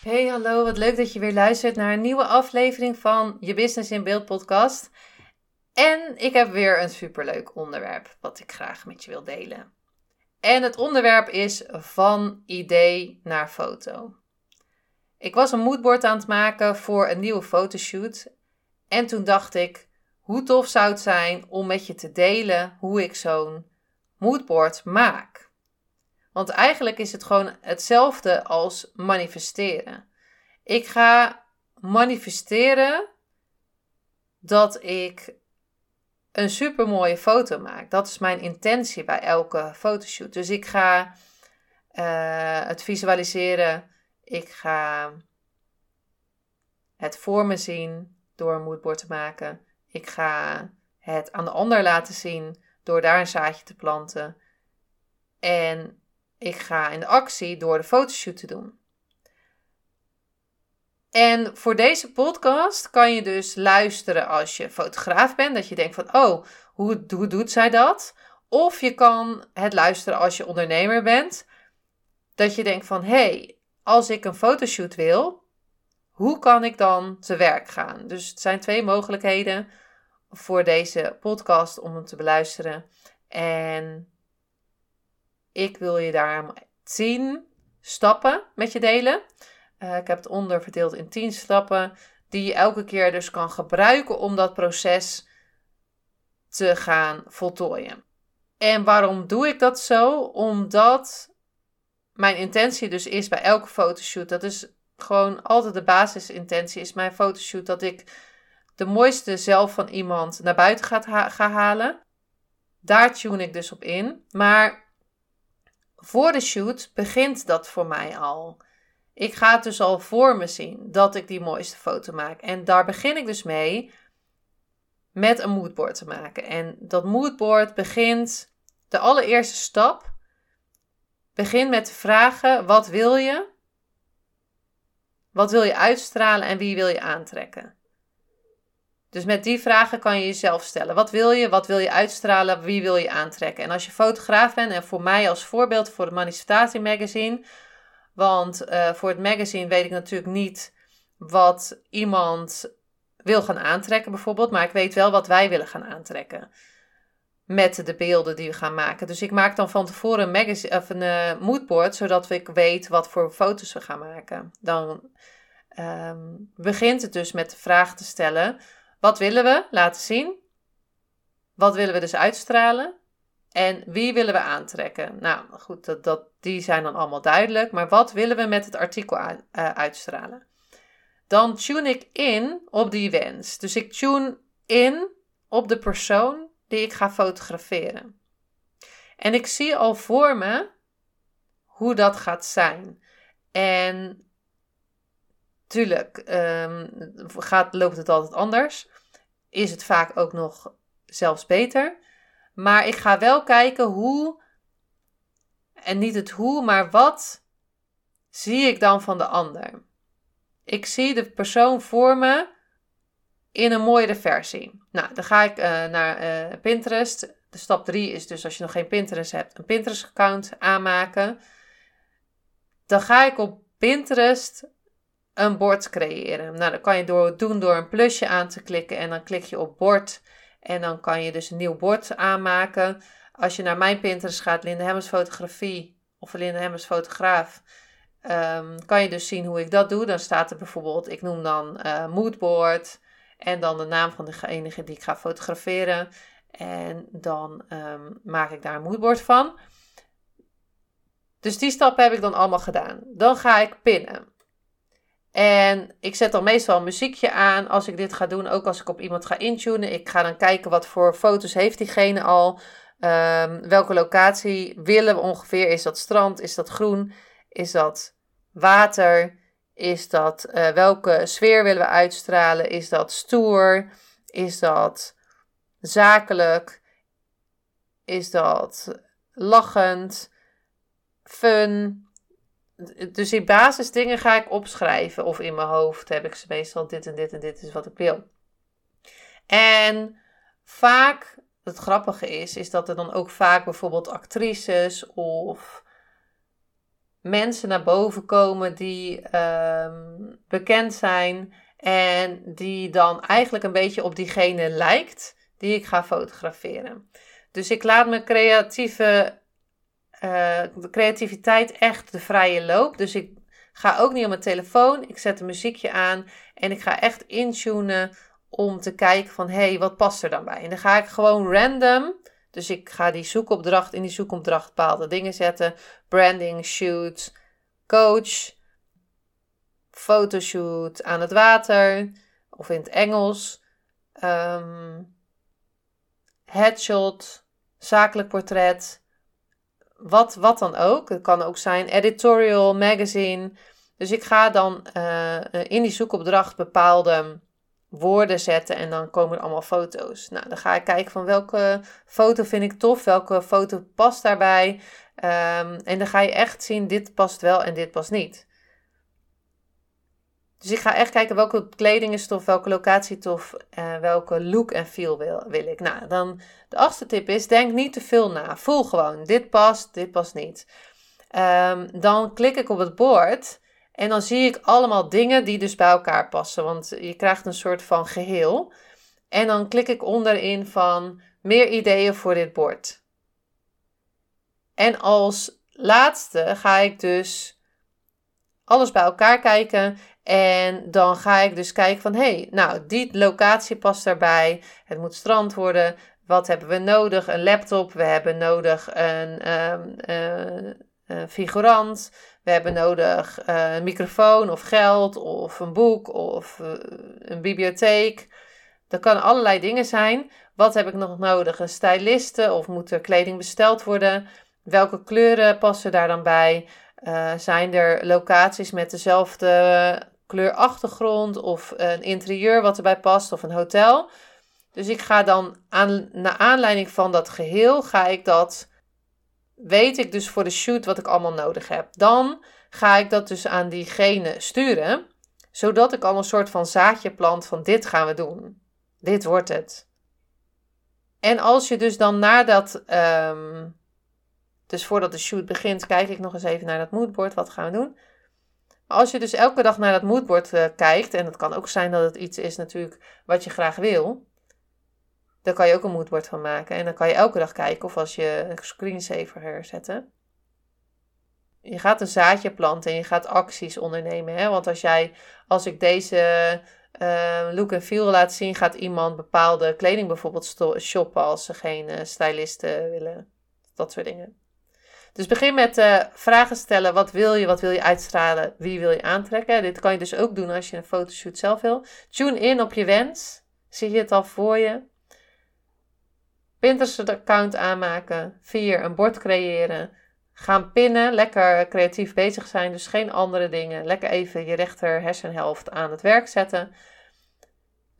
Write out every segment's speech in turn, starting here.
Hey, hallo. Wat leuk dat je weer luistert naar een nieuwe aflevering van je Business in Beeld podcast. En ik heb weer een superleuk onderwerp wat ik graag met je wil delen. En het onderwerp is van idee naar foto. Ik was een moodboard aan het maken voor een nieuwe fotoshoot. En toen dacht ik, hoe tof zou het zijn om met je te delen hoe ik zo'n moodboard maak. Want eigenlijk is het gewoon hetzelfde als manifesteren. Ik ga manifesteren dat ik een super mooie foto maak. Dat is mijn intentie bij elke fotoshoot. Dus ik ga uh, het visualiseren. Ik ga het voor me zien door een moodboard te maken. Ik ga het aan de ander laten zien door daar een zaadje te planten. En ik ga in de actie door de fotoshoot te doen. En voor deze podcast kan je dus luisteren als je fotograaf bent. Dat je denkt van, oh, hoe, hoe doet zij dat? Of je kan het luisteren als je ondernemer bent. Dat je denkt van, hé, hey, als ik een fotoshoot wil, hoe kan ik dan te werk gaan? Dus het zijn twee mogelijkheden voor deze podcast om hem te beluisteren. En ik wil je daar 10 stappen met je delen. Uh, ik heb het onderverdeeld in 10 stappen die je elke keer dus kan gebruiken om dat proces te gaan voltooien. En waarom doe ik dat zo? Omdat mijn intentie dus is bij elke fotoshoot, dat is gewoon altijd de basisintentie, is mijn fotoshoot dat ik de mooiste zelf van iemand naar buiten ga, ga halen. Daar tune ik dus op in. Maar voor de shoot begint dat voor mij al. Ik ga het dus al voor me zien dat ik die mooiste foto maak. En daar begin ik dus mee met een moodboard te maken. En dat moodboard begint, de allereerste stap, begint met te vragen: wat wil je? Wat wil je uitstralen en wie wil je aantrekken? Dus met die vragen kan je jezelf stellen. Wat wil je? Wat wil je uitstralen? Wie wil je aantrekken? En als je fotograaf bent, en voor mij als voorbeeld voor het Manifestatie Magazine. Want uh, voor het magazine weet ik natuurlijk niet wat iemand wil gaan aantrekken, bijvoorbeeld. Maar ik weet wel wat wij willen gaan aantrekken. Met de beelden die we gaan maken. Dus ik maak dan van tevoren een, magazine, of een uh, moodboard, zodat ik weet wat voor foto's we gaan maken. Dan um, begint het dus met de vraag te stellen wat willen we laten zien? Wat willen we dus uitstralen? En wie willen we aantrekken? Nou goed, dat, die zijn dan allemaal duidelijk. Maar wat willen we met het artikel uh, uitstralen? Dan tune ik in op die wens. Dus ik tune in op de persoon die ik ga fotograferen. En ik zie al voor me hoe dat gaat zijn. En tuurlijk um, gaat, loopt het altijd anders. Is het vaak ook nog zelfs beter. Maar ik ga wel kijken hoe, en niet het hoe, maar wat zie ik dan van de ander. Ik zie de persoon voor me in een mooiere versie. Nou, dan ga ik uh, naar uh, Pinterest. De stap 3 is dus als je nog geen Pinterest hebt, een Pinterest-account aanmaken. Dan ga ik op Pinterest een bord creëren. Nou, dat kan je door, doen door een plusje aan te klikken en dan klik je op bord. En dan kan je dus een nieuw bord aanmaken. Als je naar mijn Pinterest gaat, Linda Hemmers Fotografie of Linda Hemmers Fotograaf, um, kan je dus zien hoe ik dat doe. Dan staat er bijvoorbeeld, ik noem dan uh, moodboard en dan de naam van degene die ik ga fotograferen. En dan um, maak ik daar een moodboard van. Dus die stappen heb ik dan allemaal gedaan. Dan ga ik pinnen. En ik zet dan meestal een muziekje aan als ik dit ga doen. Ook als ik op iemand ga intunen. Ik ga dan kijken wat voor foto's heeft diegene al. Ehm, welke locatie willen we ongeveer? Is dat strand? Is dat groen? Is dat water? Is dat uh, welke sfeer willen we uitstralen? Is dat stoer? Is dat zakelijk? Is dat lachend? Fun? Dus die basisdingen ga ik opschrijven. Of in mijn hoofd heb ik ze meestal dit en dit en dit is wat ik wil. En vaak, het grappige is, is dat er dan ook vaak bijvoorbeeld actrices of mensen naar boven komen die ehm, bekend zijn en die dan eigenlijk een beetje op diegene lijkt die ik ga fotograferen. Dus ik laat mijn creatieve uh, creativiteit echt de vrije loop. Dus ik ga ook niet op mijn telefoon. Ik zet een muziekje aan en ik ga echt intunen om te kijken van hé, hey, wat past er dan bij? En dan ga ik gewoon random. Dus ik ga die zoekopdracht in die zoekopdracht bepaalde dingen zetten. Branding, shoot, coach, fotoshoot aan het water of in het Engels. Um, headshot, zakelijk portret, wat, wat dan ook. Het kan ook zijn editorial, magazine. Dus ik ga dan uh, in die zoekopdracht bepaalde woorden zetten en dan komen er allemaal foto's. Nou, dan ga ik kijken van welke foto vind ik tof, welke foto past daarbij. Um, en dan ga je echt zien, dit past wel en dit past niet. Dus ik ga echt kijken welke kleding is tof, welke locatie tof, uh, welke look en feel wil, ik. Nou, dan de achtste tip is, denk niet te veel na. Voel gewoon, dit past, dit past niet. Um, dan klik ik op het bord en dan zie ik allemaal dingen die dus bij elkaar passen. Want je krijgt een soort van geheel. En dan klik ik onderin van meer ideeën voor dit bord. En als laatste ga ik dus alles bij elkaar kijken en dan ga ik dus kijken van, hé, hey, nou, die locatie past daarbij. Het moet strand worden. Wat hebben we nodig? Een laptop. We hebben nodig een um, figurant. We hebben nodig uh, een microfoon of geld of een boek of uh, een bibliotheek. Dat kan allerlei dingen zijn. Wat heb ik nog nodig? Een styliste of moet er kleding besteld worden? Welke kleuren passen daar dan bij? Uh, zijn er locaties met dezelfde kleurachtergrond of een interieur wat erbij past of een hotel. Dus ik ga dan aan, naar aanleiding van dat geheel, ga ik dat, weet ik dus voor de shoot wat ik allemaal nodig heb. Dan ga ik dat dus aan diegene sturen, zodat ik al een soort van zaadje plant van dit gaan we doen. Dit wordt het. En als je dus dan nadat, um, dus voordat de shoot begint, kijk ik nog eens even naar dat moodboard, wat gaan we doen. Als je dus elke dag naar dat moodboard uh, kijkt, en het kan ook zijn dat het iets is natuurlijk wat je graag wil, dan kan je ook een moodboard van maken. En dan kan je elke dag kijken of als je een screensaver herzetten. Je gaat een zaadje planten en je gaat acties ondernemen. Hè? Want als jij, als ik deze uh, look en feel laat zien, gaat iemand bepaalde kleding bijvoorbeeld shoppen als ze geen uh, stylisten willen. Dat soort dingen. Dus begin met uh, vragen stellen. Wat wil je? Wat wil je uitstralen? Wie wil je aantrekken? Dit kan je dus ook doen als je een fotoshoot zelf wil. Tune in op je wens. Zie je het al voor je? Pinterest-account aanmaken. 4. Een bord creëren. Gaan pinnen. Lekker creatief bezig zijn. Dus geen andere dingen. Lekker even je rechter hersenhelft aan het werk zetten.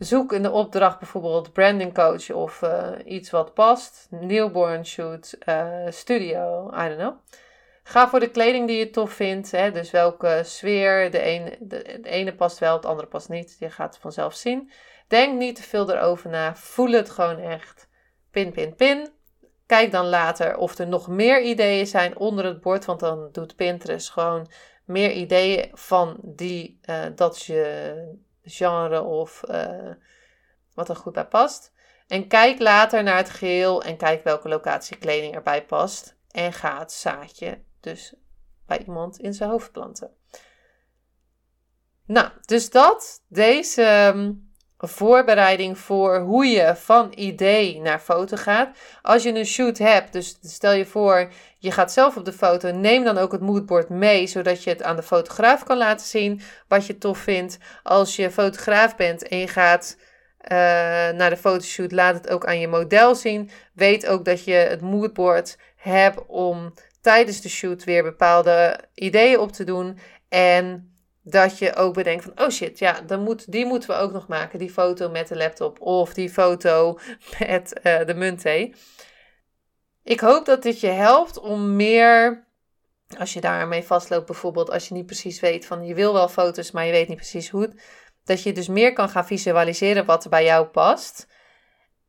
Zoek in de opdracht bijvoorbeeld branding coach of uh, iets wat past. Newborn shoot, uh, studio, I don't know. Ga voor de kleding die je tof vindt. Hè? Dus welke sfeer. De ene, de, ene past wel, het andere past niet. Je gaat het vanzelf zien. Denk niet te veel erover na. Voel het gewoon echt. Pin, pin, pin. Kijk dan later of er nog meer ideeën zijn onder het bord. Want dan doet Pinterest gewoon meer ideeën van die, uh, dat je genre of uh, wat er goed bij past. En kijk later naar het geheel en kijk welke locatie kleding erbij past. En ga het zaadje dus bij iemand in zijn hoofd planten. Nou, dus dat, deze um, voorbereiding voor hoe je van idee naar foto gaat. Als je een shoot hebt, dus stel je voor, je gaat zelf op de foto, neem dan ook het moodboard mee, zodat je het aan de fotograaf kan laten zien wat je tof vindt. Als je fotograaf bent en je gaat naar de fotoshoot, laat het ook aan je model zien. Weet ook dat je het moodboard hebt om tijdens de shoot weer bepaalde ideeën op te doen. En dat je ook bedenkt van, oh shit, ja, dan moet, die moeten we ook nog maken. Die foto met de laptop of die foto met uh, de muntthee. Ik hoop dat dit je helpt om meer, als je daarmee vastloopt bijvoorbeeld, als je niet precies weet van, je wil wel foto's, maar je weet niet precies hoe, dat je dus meer kan gaan visualiseren wat er bij jou past.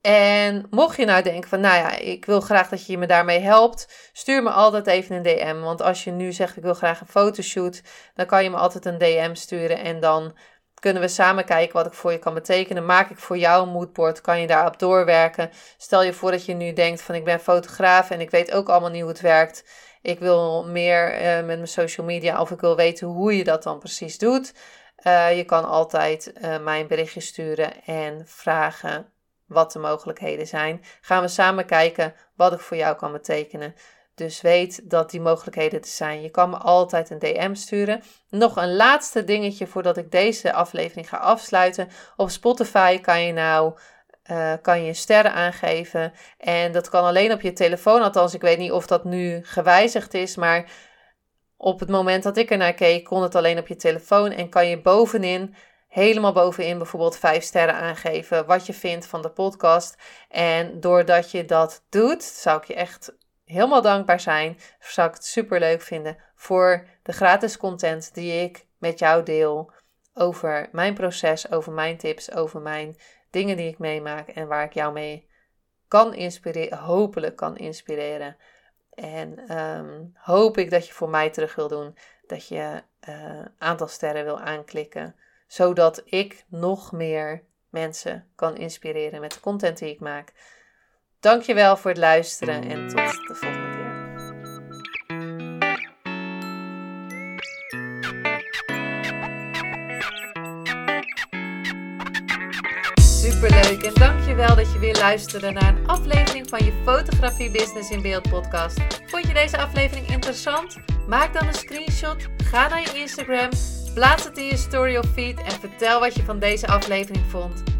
En mocht je nou denken van, nou ja, ik wil graag dat je me daarmee helpt, stuur me altijd even een DM. Want als je nu zegt, ik wil graag een fotoshoot, dan kan je me altijd een DM sturen en dan kunnen we samen kijken wat ik voor je kan betekenen. Maak ik voor jou een moodboard, kan je daarop doorwerken. Stel je voor dat je nu denkt van, ik ben fotograaf en ik weet ook allemaal niet hoe het werkt. Ik wil meer uh, met mijn social media of ik wil weten hoe je dat dan precies doet. Uh, je kan altijd uh, mij een berichtje sturen en vragen wat de mogelijkheden zijn. Gaan we samen kijken wat ik voor jou kan betekenen. Dus weet dat die mogelijkheden er zijn. Je kan me altijd een DM sturen. Nog een laatste dingetje voordat ik deze aflevering ga afsluiten. Op Spotify kan je nou uh, kan je sterren aangeven. En dat kan alleen op je telefoon. Althans, ik weet niet of dat nu gewijzigd is. Maar op het moment dat ik er naar keek, kon het alleen op je telefoon. En kan je bovenin helemaal bovenin bijvoorbeeld vijf sterren aangeven wat je vindt van de podcast. En doordat je dat doet, zou ik je echt helemaal dankbaar zijn. Zou ik het super leuk vinden voor de gratis content die ik met jou deel over mijn proces, over mijn tips, over mijn dingen die ik meemaak en waar ik jou mee kan inspireren, hopelijk kan inspireren. En um, hoop ik dat je voor mij terug wil doen, dat je uh, aantal sterren wil aanklikken zodat ik nog meer mensen kan inspireren met de content die ik maak. Dankjewel voor het luisteren en tot de volgende keer. Superleuk en dankjewel dat je weer luisterde naar een aflevering van je Fotografie Business in Beeld podcast. Vond je deze aflevering interessant? Maak dan een screenshot, ga naar je Instagram Plaats het in je story of feed en vertel wat je van deze aflevering vond.